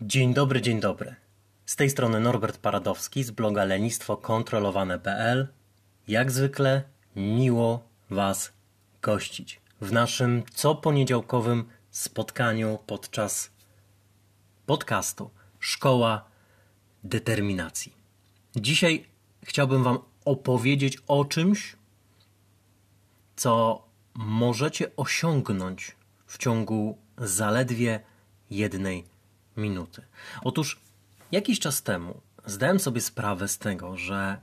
Dzień dobry, dzień dobry. Z tej strony Norbert Paradowski z bloga lenistwokontrolowane.pl. Jak zwykle miło Was gościć w naszym co poniedziałkowym spotkaniu podczas podcastu Szkoła Determinacji. Dzisiaj chciałbym Wam opowiedzieć o czymś, co możecie osiągnąć w ciągu zaledwie jednej minuty. Otóż jakiś czas temu zdałem sobie sprawę z tego, że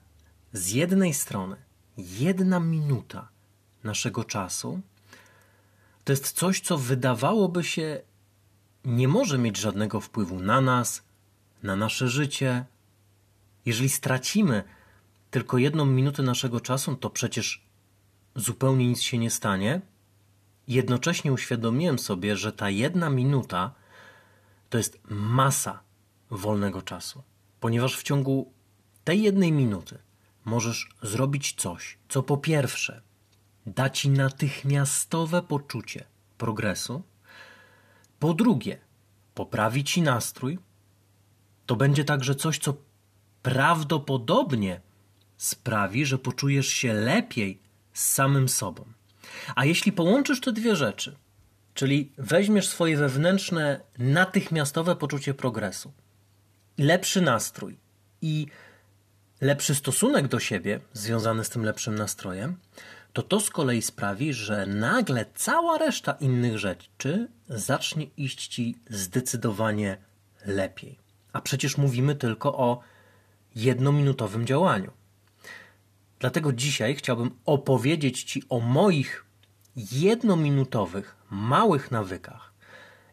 z jednej strony jedna minuta naszego czasu to jest coś, co wydawałoby się nie może mieć żadnego wpływu na nas, na nasze życie. Jeżeli stracimy tylko jedną minutę naszego czasu, to przecież zupełnie nic się nie stanie. Jednocześnie uświadomiłem sobie, że ta jedna minuta to jest masa wolnego czasu, ponieważ w ciągu tej jednej minuty możesz zrobić coś, co po pierwsze da ci natychmiastowe poczucie progresu, po drugie poprawi ci nastrój, to będzie także coś, co prawdopodobnie sprawi, że poczujesz się lepiej z samym sobą. A jeśli połączysz te dwie rzeczy, czyli weźmiesz swoje wewnętrzne, natychmiastowe poczucie progresu, lepszy nastrój i lepszy stosunek do siebie związany z tym lepszym nastrojem, to to z kolei sprawi, że nagle cała reszta innych rzeczy zacznie iść ci zdecydowanie lepiej. A przecież mówimy tylko o jednominutowym działaniu. Dlatego dzisiaj chciałbym opowiedzieć Ci o moich jednominutowych, małych nawykach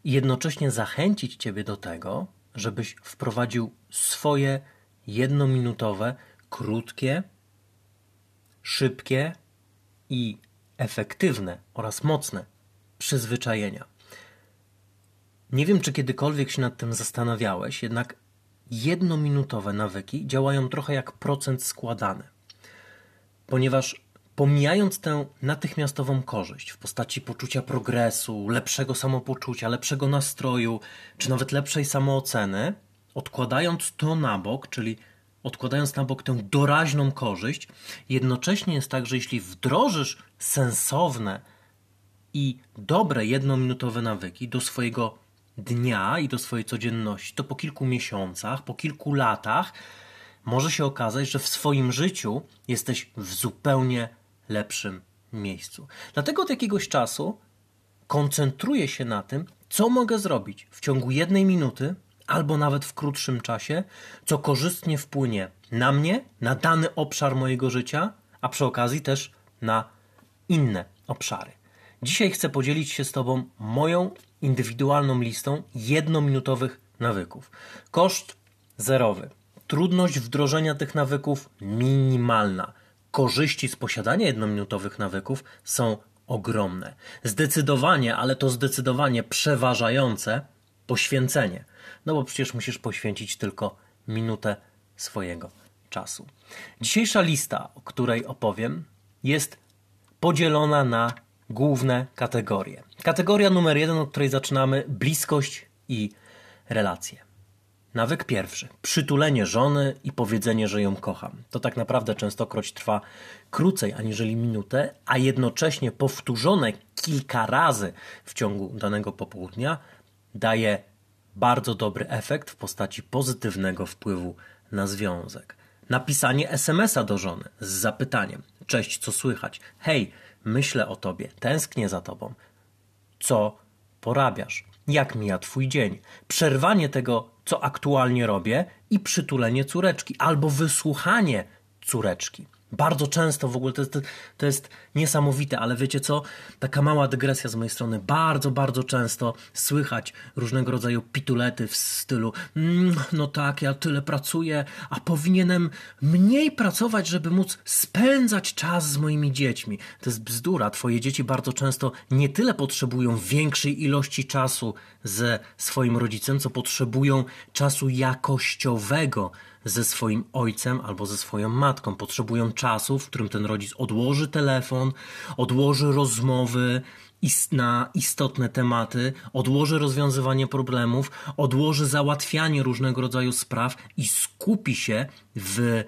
i jednocześnie zachęcić Ciebie do tego, żebyś wprowadził swoje jednominutowe, krótkie, szybkie i efektywne oraz mocne przyzwyczajenia. Nie wiem, czy kiedykolwiek się nad tym zastanawiałeś, jednak jednominutowe nawyki działają trochę jak procent składany, ponieważ pomijając tę natychmiastową korzyść w postaci poczucia progresu, lepszego samopoczucia, lepszego nastroju, czy nawet lepszej samooceny, odkładając to na bok, czyli odkładając na bok tę doraźną korzyść, jednocześnie jest tak, że jeśli wdrożysz sensowne i dobre jednominutowe nawyki do swojego dnia i do swojej codzienności, to po kilku miesiącach, po kilku latach może się okazać, że w swoim życiu jesteś w zupełnie lepszym miejscu. Dlatego od jakiegoś czasu koncentruję się na tym, co mogę zrobić w ciągu jednej minuty albo nawet w krótszym czasie, co korzystnie wpłynie na mnie, na dany obszar mojego życia, a przy okazji też na inne obszary. Dzisiaj chcę podzielić się z Tobą moją indywidualną listą jednominutowych nawyków. Koszt zerowy. Trudność wdrożenia tych nawyków minimalna. Korzyści z posiadania jednominutowych nawyków są ogromne. Zdecydowanie, ale to zdecydowanie przeważające poświęcenie. No bo przecież musisz poświęcić tylko minutę swojego czasu. Dzisiejsza lista, o której opowiem, jest podzielona na główne kategorie. Kategoria numer jeden, od której zaczynamy, bliskość i relacje. Nawyk pierwszy. Przytulenie żony i powiedzenie, że ją kocham. To tak naprawdę częstokroć trwa krócej aniżeli minutę, a jednocześnie powtórzone kilka razy w ciągu danego popołudnia daje bardzo dobry efekt w postaci pozytywnego wpływu na związek. Napisanie SMS-a do żony z zapytaniem: Cześć, co słychać? Hej, myślę o tobie, tęsknię za tobą. Co porabiasz? Jak mija twój dzień? Przerwanie tego, co aktualnie robię i przytulenie córeczki albo wysłuchanie córeczki. Bardzo często w ogóle to jest, to jest niesamowite, ale wiecie co? Taka mała dygresja z mojej strony. Bardzo, bardzo często słychać różnego rodzaju pitulety w stylu mmm, no tak, ja tyle pracuję, a powinienem mniej pracować, żeby móc spędzać czas z moimi dziećmi. To jest bzdura. Twoje dzieci bardzo często nie tyle potrzebują większej ilości czasu ze swoim rodzicem, co potrzebują czasu jakościowego ze swoim ojcem albo ze swoją matką. Potrzebują czasu, w którym ten rodzic odłoży telefon, odłoży rozmowy na istotne tematy, odłoży rozwiązywanie problemów, odłoży załatwianie różnego rodzaju spraw i skupi się w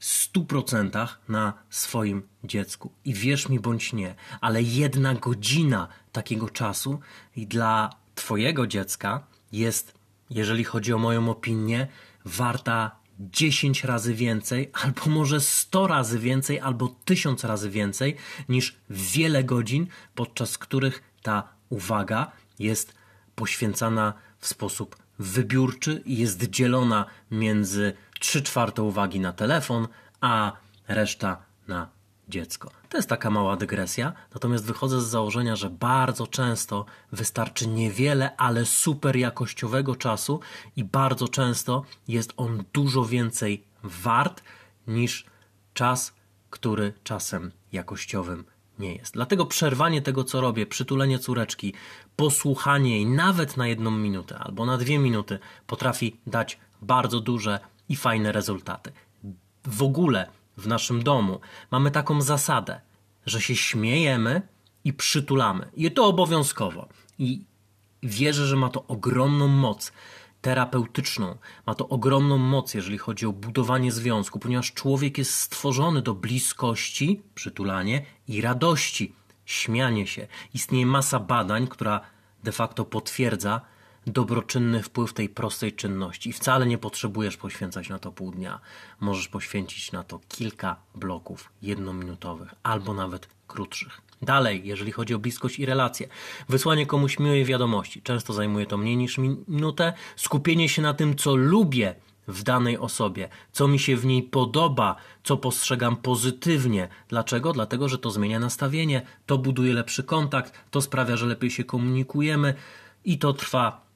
100% na swoim dziecku. I wierz mi bądź nie, ale jedna godzina takiego czasu dla Twojego dziecka jest, jeżeli chodzi o moją opinię, warta 10 razy więcej, albo może 100 razy więcej, albo 1000 razy więcej niż wiele godzin, podczas których ta uwaga jest poświęcana w sposób wybiórczy i jest dzielona między 3 czwarte uwagi na telefon, a reszta na dziecko. To jest taka mała dygresja, natomiast wychodzę z założenia, że bardzo często wystarczy niewiele, ale super jakościowego czasu i bardzo często jest on dużo więcej wart niż czas, który czasem jakościowym nie jest. Dlatego przerwanie tego, co robię, przytulenie córeczki, posłuchanie jej nawet na jedną minutę albo na dwie minuty potrafi dać bardzo duże i fajne rezultaty. W ogóle w naszym domu mamy taką zasadę, że się śmiejemy i przytulamy. I to obowiązkowo. I wierzę, że ma to ogromną moc terapeutyczną. Ma to ogromną moc, jeżeli chodzi o budowanie związku, ponieważ człowiek jest stworzony do bliskości, przytulanie i radości, śmianie się. Istnieje masa badań, która de facto potwierdza, dobroczynny wpływ tej prostej czynności. I wcale nie potrzebujesz poświęcać na to pół dnia. Możesz poświęcić na to kilka bloków jednominutowych albo nawet krótszych. Dalej, jeżeli chodzi o bliskość i relacje, wysłanie komuś miłej wiadomości. Często zajmuje to mniej niż minutę. Skupienie się na tym, co lubię w danej osobie, co mi się w niej podoba, co postrzegam pozytywnie. Dlaczego? Dlatego, że to zmienia nastawienie, to buduje lepszy kontakt, to sprawia, że lepiej się komunikujemy i to trwa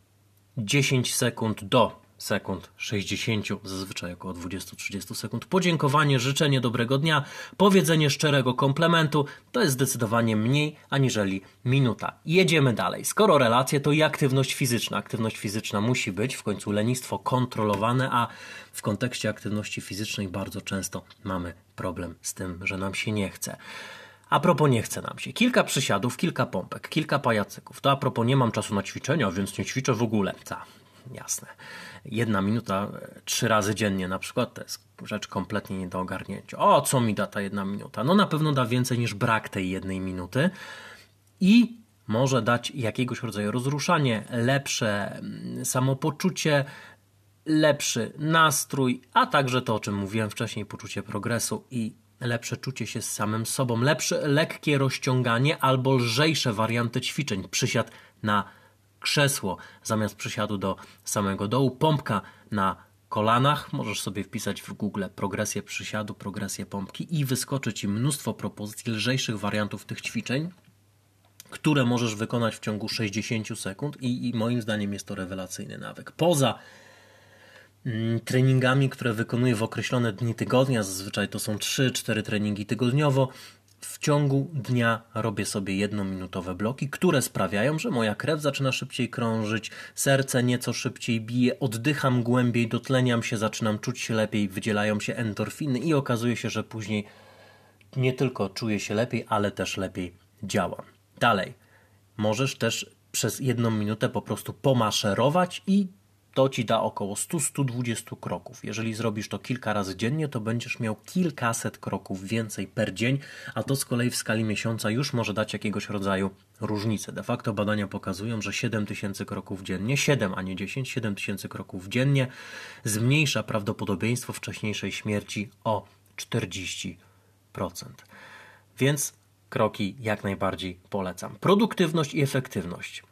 10 sekund do sekund 60, zazwyczaj około 20-30 sekund. Podziękowanie, życzenie dobrego dnia, powiedzenie szczerego komplementu to jest zdecydowanie mniej aniżeli minuta. Jedziemy dalej. Skoro relacje, to i aktywność fizyczna. Aktywność fizyczna musi być, w końcu lenistwo kontrolowane, a w kontekście aktywności fizycznej bardzo często mamy problem z tym, że nam się nie chce. A propos nie chce nam się. Kilka przysiadów, kilka pompek, kilka pajacyków. To a propos nie mam czasu na ćwiczenia, więc nie ćwiczę w ogóle. Ta, jasne. Jedna minuta e, trzy razy dziennie na przykład to jest rzecz kompletnie nie do ogarnięcia. O, co mi da ta jedna minuta? No na pewno da więcej niż brak tej jednej minuty i może dać jakiegoś rodzaju rozruszanie, lepsze mm, samopoczucie, lepszy nastrój, a także to, o czym mówiłem wcześniej, poczucie progresu i lepsze czucie się z samym sobą, lepsze lekkie rozciąganie albo lżejsze warianty ćwiczeń. Przysiad na krzesło zamiast przysiadu do samego dołu, pompka na kolanach. Możesz sobie wpisać w Google progresję przysiadu, progresję pompki i wyskoczy Ci mnóstwo propozycji lżejszych wariantów tych ćwiczeń, które możesz wykonać w ciągu 60 sekund i, i moim zdaniem jest to rewelacyjny nawyk. Poza treningami, które wykonuję w określone dni tygodnia, zazwyczaj to są 3-4 treningi tygodniowo. W ciągu dnia robię sobie jednominutowe bloki, które sprawiają, że moja krew zaczyna szybciej krążyć, serce nieco szybciej bije, oddycham głębiej, dotleniam się, zaczynam czuć się lepiej, wydzielają się endorfiny i okazuje się, że później nie tylko czuję się lepiej, ale też lepiej działam. Dalej, możesz też przez jedną minutę po prostu pomaszerować i to ci da około 100-120 kroków. Jeżeli zrobisz to kilka razy dziennie, to będziesz miał kilkaset kroków więcej per dzień, a to z kolei w skali miesiąca już może dać jakiegoś rodzaju różnicę. De facto badania pokazują, że 7 tysięcy kroków dziennie, 7 a nie 10, 7 tysięcy kroków dziennie zmniejsza prawdopodobieństwo wcześniejszej śmierci o 40%. Więc kroki jak najbardziej polecam. Produktywność i efektywność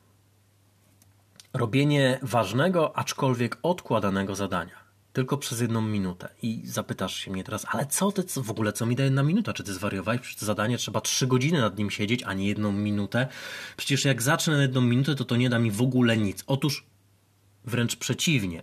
robienie ważnego, aczkolwiek odkładanego zadania. Tylko przez jedną minutę. I zapytasz się mnie teraz, ale co ty w ogóle, co mi daje jedna minuta? Czy ty zwariowałeś? Przecież to zadanie trzeba trzy godziny nad nim siedzieć, a nie jedną minutę. Przecież jak zacznę na jedną minutę, to to nie da mi w ogóle nic. Otóż wręcz przeciwnie.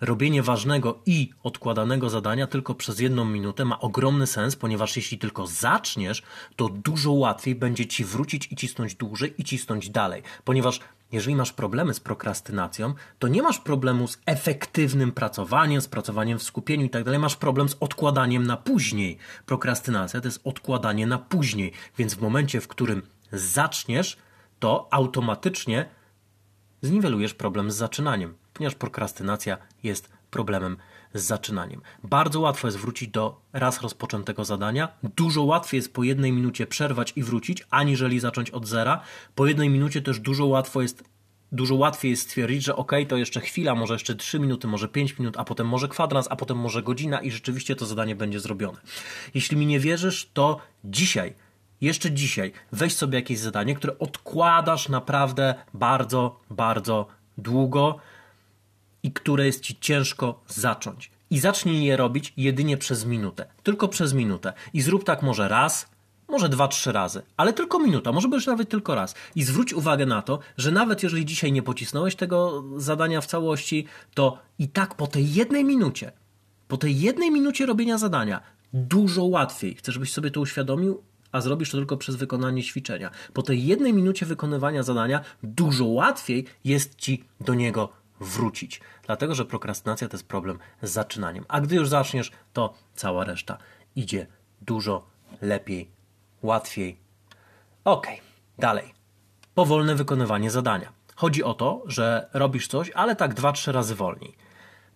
Robienie ważnego i odkładanego zadania tylko przez jedną minutę ma ogromny sens, ponieważ jeśli tylko zaczniesz, to dużo łatwiej będzie ci wrócić i cisnąć dłużej i cisnąć dalej, ponieważ jeżeli masz problemy z prokrastynacją, to nie masz problemu z efektywnym pracowaniem, z pracowaniem w skupieniu i tak dalej, masz problem z odkładaniem na później. Prokrastynacja to jest odkładanie na później, więc w momencie, w którym zaczniesz, to automatycznie zniwelujesz problem z zaczynaniem, ponieważ prokrastynacja jest problemem z zaczynaniem. Bardzo łatwo jest wrócić do raz rozpoczętego zadania. Dużo łatwiej jest po jednej minucie przerwać i wrócić, aniżeli zacząć od zera. Po jednej minucie też dużo łatwo jest dużo łatwiej jest stwierdzić, że ok, to jeszcze chwila, może jeszcze 3 minuty, może 5 minut, a potem może kwadrans, a potem może godzina i rzeczywiście to zadanie będzie zrobione. Jeśli mi nie wierzysz, to dzisiaj, jeszcze dzisiaj, weź sobie jakieś zadanie, które odkładasz naprawdę bardzo, bardzo długo i które jest ci ciężko zacząć. I zacznij je robić jedynie przez minutę. Tylko przez minutę. I zrób tak może raz, może dwa, trzy razy, ale tylko minuta, może być nawet tylko raz. I zwróć uwagę na to, że nawet jeżeli dzisiaj nie pocisnąłeś tego zadania w całości, to i tak po tej jednej minucie, po tej jednej minucie robienia zadania, dużo łatwiej, chcę, żebyś sobie to uświadomił, a zrobisz to tylko przez wykonanie ćwiczenia. Po tej jednej minucie wykonywania zadania, dużo łatwiej jest ci do niego wrócić. Dlatego, że prokrastynacja to jest problem z zaczynaniem. A gdy już zaczniesz, to cała reszta idzie dużo lepiej, łatwiej. Ok, dalej. Powolne wykonywanie zadania. Chodzi o to, że robisz coś, ale tak dwa, trzy razy wolniej.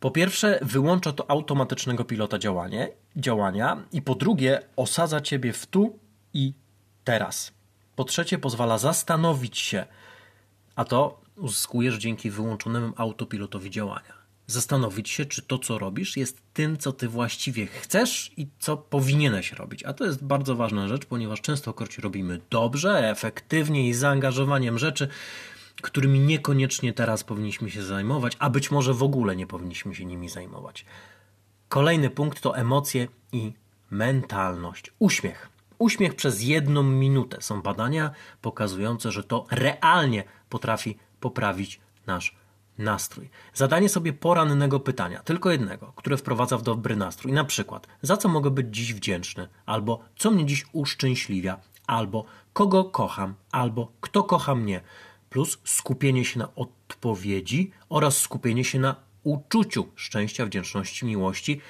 Po pierwsze, wyłącza to automatycznego pilota działanie, działania, i po drugie, osadza ciebie w tu i teraz. Po trzecie, pozwala zastanowić się, a to uzyskujesz dzięki wyłączonemu autopilotowi działania. Zastanowić się, czy to, co robisz, jest tym, co ty właściwie chcesz i co powinieneś robić. A to jest bardzo ważna rzecz, ponieważ częstokroć robimy dobrze, efektywnie i zaangażowaniem rzeczy, którymi niekoniecznie teraz powinniśmy się zajmować, a być może w ogóle nie powinniśmy się nimi zajmować. Kolejny punkt to emocje i mentalność. Uśmiech. Uśmiech przez jedną minutę. Są badania pokazujące, że to realnie potrafi poprawić nasz nastrój. Zadanie sobie porannego pytania, tylko jednego, które wprowadza w dobry nastrój. Na przykład, za co mogę być dziś wdzięczny, albo co mnie dziś uszczęśliwia, albo kogo kocham, albo kto kocha mnie. Plus skupienie się na odpowiedzi oraz skupienie się na uczuciu szczęścia, wdzięczności, miłości.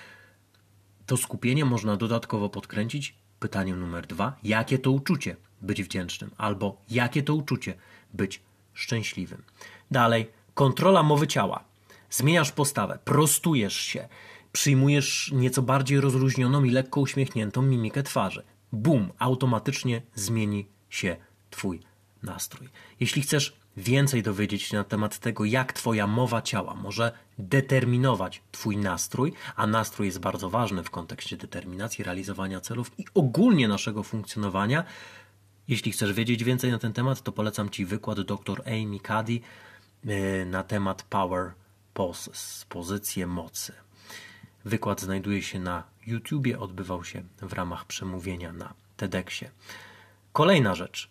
To skupienie można dodatkowo podkręcić pytaniem numer dwa: jakie to uczucie być wdzięcznym, albo jakie to uczucie być szczęśliwym. Dalej, kontrola mowy ciała. Zmieniasz postawę, prostujesz się, przyjmujesz nieco bardziej rozluźnioną i lekko uśmiechniętą mimikę twarzy. Bum, automatycznie zmieni się Twój nastrój. Jeśli chcesz więcej dowiedzieć się na temat tego, jak Twoja mowa ciała może determinować Twój nastrój, a nastrój jest bardzo ważny w kontekście determinacji, realizowania celów i ogólnie naszego funkcjonowania, jeśli chcesz wiedzieć więcej na ten temat, to polecam Ci wykład dr Amy Cuddy e, na temat Power Poses, pozycje mocy. Wykład znajduje się na YouTubie, odbywał się w ramach przemówienia na TEDxie. Kolejna rzecz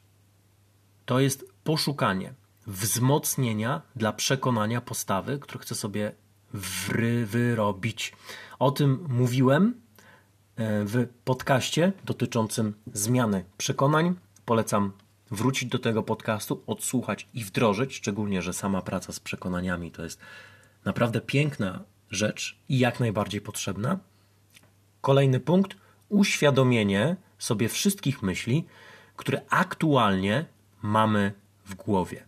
to jest poszukanie wzmocnienia dla przekonania postawy, które chcę sobie wry, wyrobić. O tym mówiłem e, w podcaście dotyczącym zmiany przekonań. Polecam wrócić do tego podcastu, odsłuchać i wdrożyć, szczególnie, że sama praca z przekonaniami to jest naprawdę piękna rzecz i jak najbardziej potrzebna. Kolejny punkt uświadomienie sobie wszystkich myśli, które aktualnie mamy w głowie.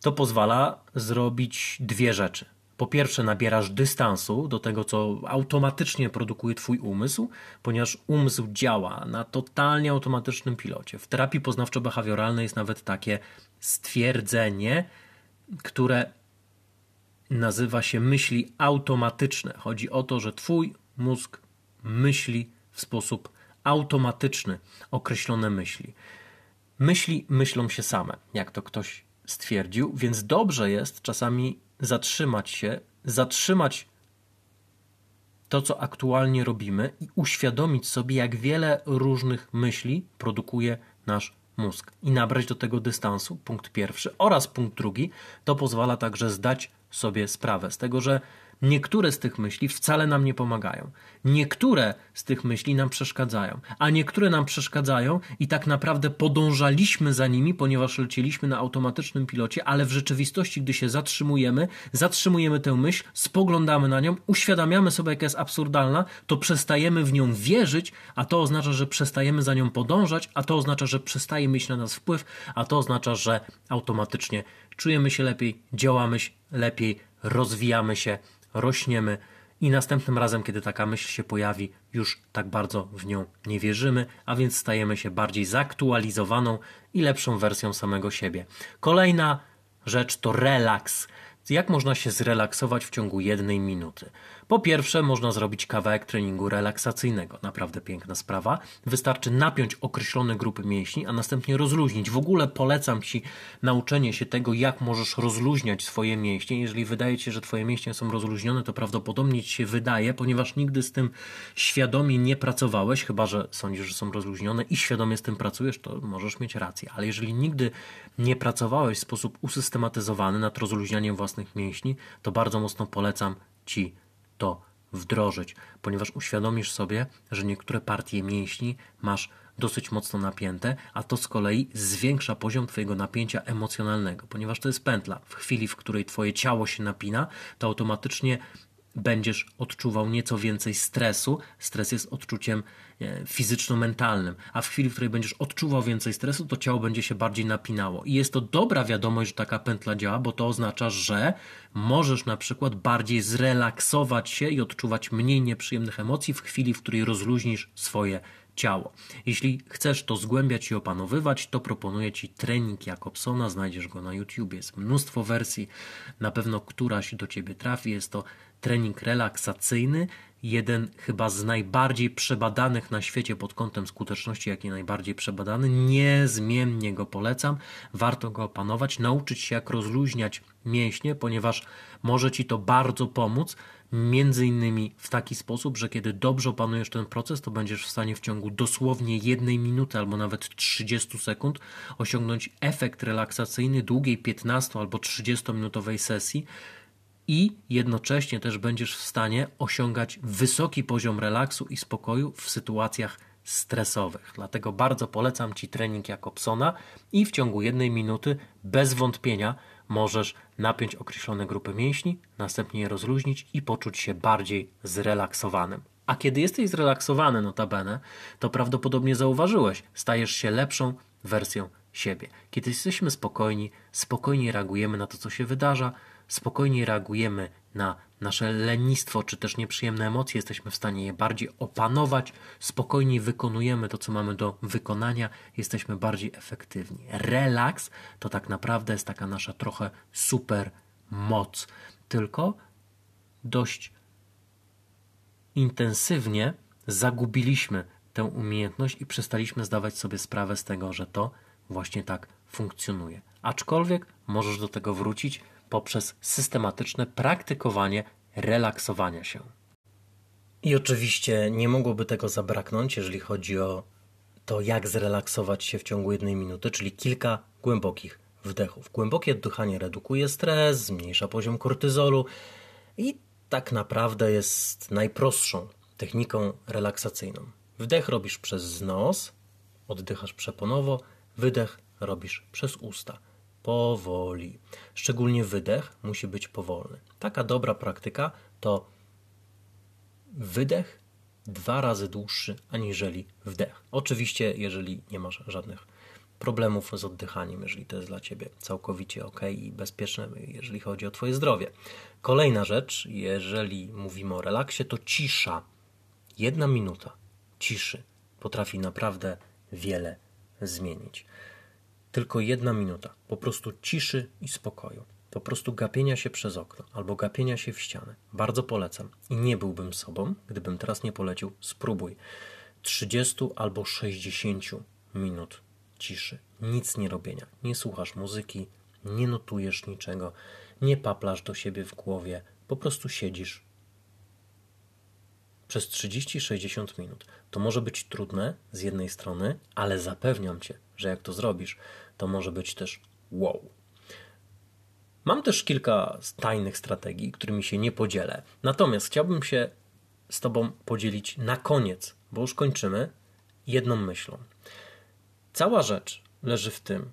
To pozwala zrobić dwie rzeczy. Po pierwsze, nabierasz dystansu do tego, co automatycznie produkuje Twój umysł, ponieważ umysł działa na totalnie automatycznym pilocie. W terapii poznawczo-behawioralnej jest nawet takie stwierdzenie, które nazywa się myśli automatyczne. Chodzi o to, że Twój mózg myśli w sposób automatyczny określone myśli. Myśli myślą się same, jak to ktoś stwierdził, więc dobrze jest czasami zatrzymać się, zatrzymać to, co aktualnie robimy i uświadomić sobie, jak wiele różnych myśli produkuje nasz mózg i nabrać do tego dystansu, punkt pierwszy, oraz punkt drugi, to pozwala także zdać sobie sprawę z tego, że Niektóre z tych myśli wcale nam nie pomagają. Niektóre z tych myśli nam przeszkadzają, a niektóre nam przeszkadzają i tak naprawdę podążaliśmy za nimi, ponieważ lecieliśmy na automatycznym pilocie, ale w rzeczywistości, gdy się zatrzymujemy, zatrzymujemy tę myśl, spoglądamy na nią, uświadamiamy sobie, jaka jest absurdalna, to przestajemy w nią wierzyć, a to oznacza, że przestajemy za nią podążać, a to oznacza, że przestaje mieć na nas wpływ, a to oznacza, że automatycznie czujemy się lepiej, działamy lepiej, rozwijamy się, rośniemy i następnym razem, kiedy taka myśl się pojawi, już tak bardzo w nią nie wierzymy, a więc stajemy się bardziej zaktualizowaną i lepszą wersją samego siebie. Kolejna rzecz to relaks. Jak można się zrelaksować w ciągu jednej minuty? Po pierwsze, można zrobić kawałek treningu relaksacyjnego. Naprawdę piękna sprawa. Wystarczy napiąć określone grupy mięśni, a następnie rozluźnić. W ogóle polecam Ci nauczenie się tego, jak możesz rozluźniać swoje mięśnie. Jeżeli wydaje Ci się, że Twoje mięśnie są rozluźnione, to prawdopodobnie Ci się wydaje, ponieważ nigdy z tym świadomie nie pracowałeś, chyba że sądzisz, że są rozluźnione i świadomie z tym pracujesz, to możesz mieć rację. Ale jeżeli nigdy nie pracowałeś w sposób usystematyzowany nad rozluźnianiem własnych mięśni, to bardzo mocno polecam Ci to wdrożyć, ponieważ uświadomisz sobie, że niektóre partie mięśni masz dosyć mocno napięte, a to z kolei zwiększa poziom Twojego napięcia emocjonalnego, ponieważ to jest pętla. W chwili, w której Twoje ciało się napina, to automatycznie będziesz odczuwał nieco więcej stresu. Stres jest odczuciem e, fizyczno-mentalnym, a w chwili, w której będziesz odczuwał więcej stresu, to ciało będzie się bardziej napinało. I jest to dobra wiadomość, że taka pętla działa, bo to oznacza, że możesz na przykład bardziej zrelaksować się i odczuwać mniej nieprzyjemnych emocji w chwili, w której rozluźnisz swoje ciało. Jeśli chcesz to zgłębiać i opanowywać, to proponuję Ci trening Jakobsona. Znajdziesz go na YouTube. Jest mnóstwo wersji. Na pewno któraś do Ciebie trafi. Jest to trening relaksacyjny, jeden chyba z najbardziej przebadanych na świecie pod kątem skuteczności, jaki najbardziej przebadany. Niezmiennie go polecam. Warto go opanować, nauczyć się jak rozluźniać mięśnie, ponieważ może Ci to bardzo pomóc. Między innymi w taki sposób, że kiedy dobrze opanujesz ten proces, to będziesz w stanie w ciągu dosłownie jednej minuty albo nawet 30 sekund osiągnąć efekt relaksacyjny długiej 15 albo 30 minutowej sesji i jednocześnie też będziesz w stanie osiągać wysoki poziom relaksu i spokoju w sytuacjach stresowych. Dlatego bardzo polecam Ci trening Jakobsona i w ciągu jednej minuty bez wątpienia możesz napiąć określone grupy mięśni, następnie je rozluźnić i poczuć się bardziej zrelaksowanym. A kiedy jesteś zrelaksowany, notabene, to prawdopodobnie zauważyłeś, stajesz się lepszą wersją siebie. Kiedy jesteśmy spokojni, spokojnie reagujemy na to, co się wydarza, spokojniej reagujemy na nasze lenistwo czy też nieprzyjemne emocje, jesteśmy w stanie je bardziej opanować, spokojniej wykonujemy to, co mamy do wykonania, jesteśmy bardziej efektywni. Relaks to tak naprawdę jest taka nasza trochę super moc, tylko dość intensywnie zagubiliśmy tę umiejętność i przestaliśmy zdawać sobie sprawę z tego, że to właśnie tak funkcjonuje. Aczkolwiek możesz do tego wrócić poprzez systematyczne praktykowanie relaksowania się. I oczywiście nie mogłoby tego zabraknąć, jeżeli chodzi o to, jak zrelaksować się w ciągu jednej minuty, czyli kilka głębokich wdechów. Głębokie oddychanie redukuje stres, zmniejsza poziom kortyzolu i tak naprawdę jest najprostszą techniką relaksacyjną. Wdech robisz przez nos, oddychasz przeponowo, wydech robisz przez usta powoli. Szczególnie wydech musi być powolny. Taka dobra praktyka to wydech dwa razy dłuższy aniżeli wdech. Oczywiście, jeżeli nie masz żadnych problemów z oddychaniem, jeżeli to jest dla Ciebie całkowicie ok i bezpieczne, jeżeli chodzi o Twoje zdrowie. Kolejna rzecz, jeżeli mówimy o relaksie, to cisza. Jedna minuta ciszy potrafi naprawdę wiele zmienić tylko jedna minuta, po prostu ciszy i spokoju, po prostu gapienia się przez okno albo gapienia się w ścianę. Bardzo polecam. I nie byłbym sobą, gdybym teraz nie polecił. Spróbuj 30 albo 60 minut ciszy. Nic nie robienia. Nie słuchasz muzyki, nie notujesz niczego, nie paplasz do siebie w głowie, po prostu siedzisz przez 30-60 minut. To może być trudne z jednej strony, ale zapewniam cię, że jak to zrobisz, to może być też wow. Mam też kilka tajnych strategii, którymi się nie podzielę. Natomiast chciałbym się z Tobą podzielić na koniec, bo już kończymy, jedną myślą. Cała rzecz leży w tym,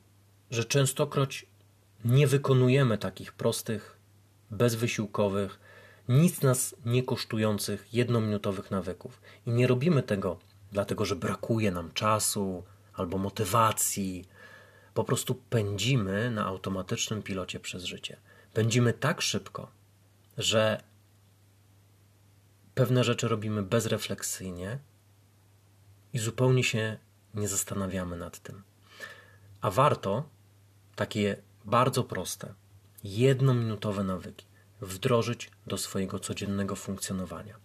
że częstokroć nie wykonujemy takich prostych, bezwysiłkowych, nic nas nie kosztujących jednominutowych nawyków. I nie robimy tego dlatego, że brakuje nam czasu albo motywacji. Po prostu pędzimy na automatycznym pilocie przez życie. Pędzimy tak szybko, że pewne rzeczy robimy bezrefleksyjnie i zupełnie się nie zastanawiamy nad tym. A warto takie bardzo proste, jednominutowe nawyki wdrożyć do swojego codziennego funkcjonowania.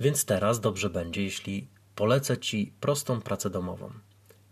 Więc teraz dobrze będzie, jeśli polecę Ci prostą pracę domową.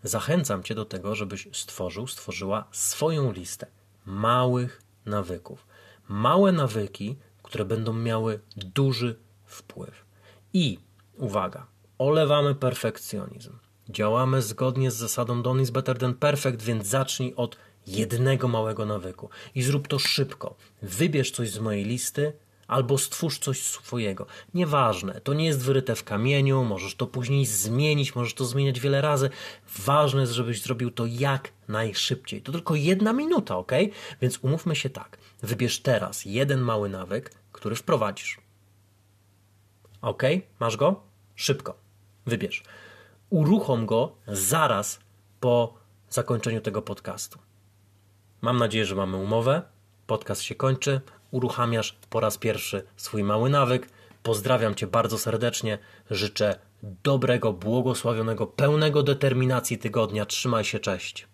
Zachęcam Cię do tego, żebyś stworzył, stworzyła swoją listę małych nawyków. Małe nawyki, które będą miały duży wpływ. I uwaga, olewamy perfekcjonizm. Działamy zgodnie z zasadą Done is better than perfect, więc zacznij od jednego małego nawyku i zrób to szybko. Wybierz coś z mojej listy albo stwórz coś swojego. Nieważne, to nie jest wyryte w kamieniu, możesz to później zmienić, możesz to zmieniać wiele razy. Ważne jest, żebyś zrobił to jak najszybciej. To tylko jedna minuta, ok? Więc umówmy się tak. Wybierz teraz jeden mały nawyk, który wprowadzisz. Ok? Masz go? Szybko. Wybierz. Uruchom go zaraz po zakończeniu tego podcastu. Mam nadzieję, że mamy umowę. Podcast się kończy. Uruchamiasz po raz pierwszy swój mały nawyk. Pozdrawiam Cię bardzo serdecznie. Życzę dobrego, błogosławionego, pełnego determinacji tygodnia. Trzymaj się, cześć.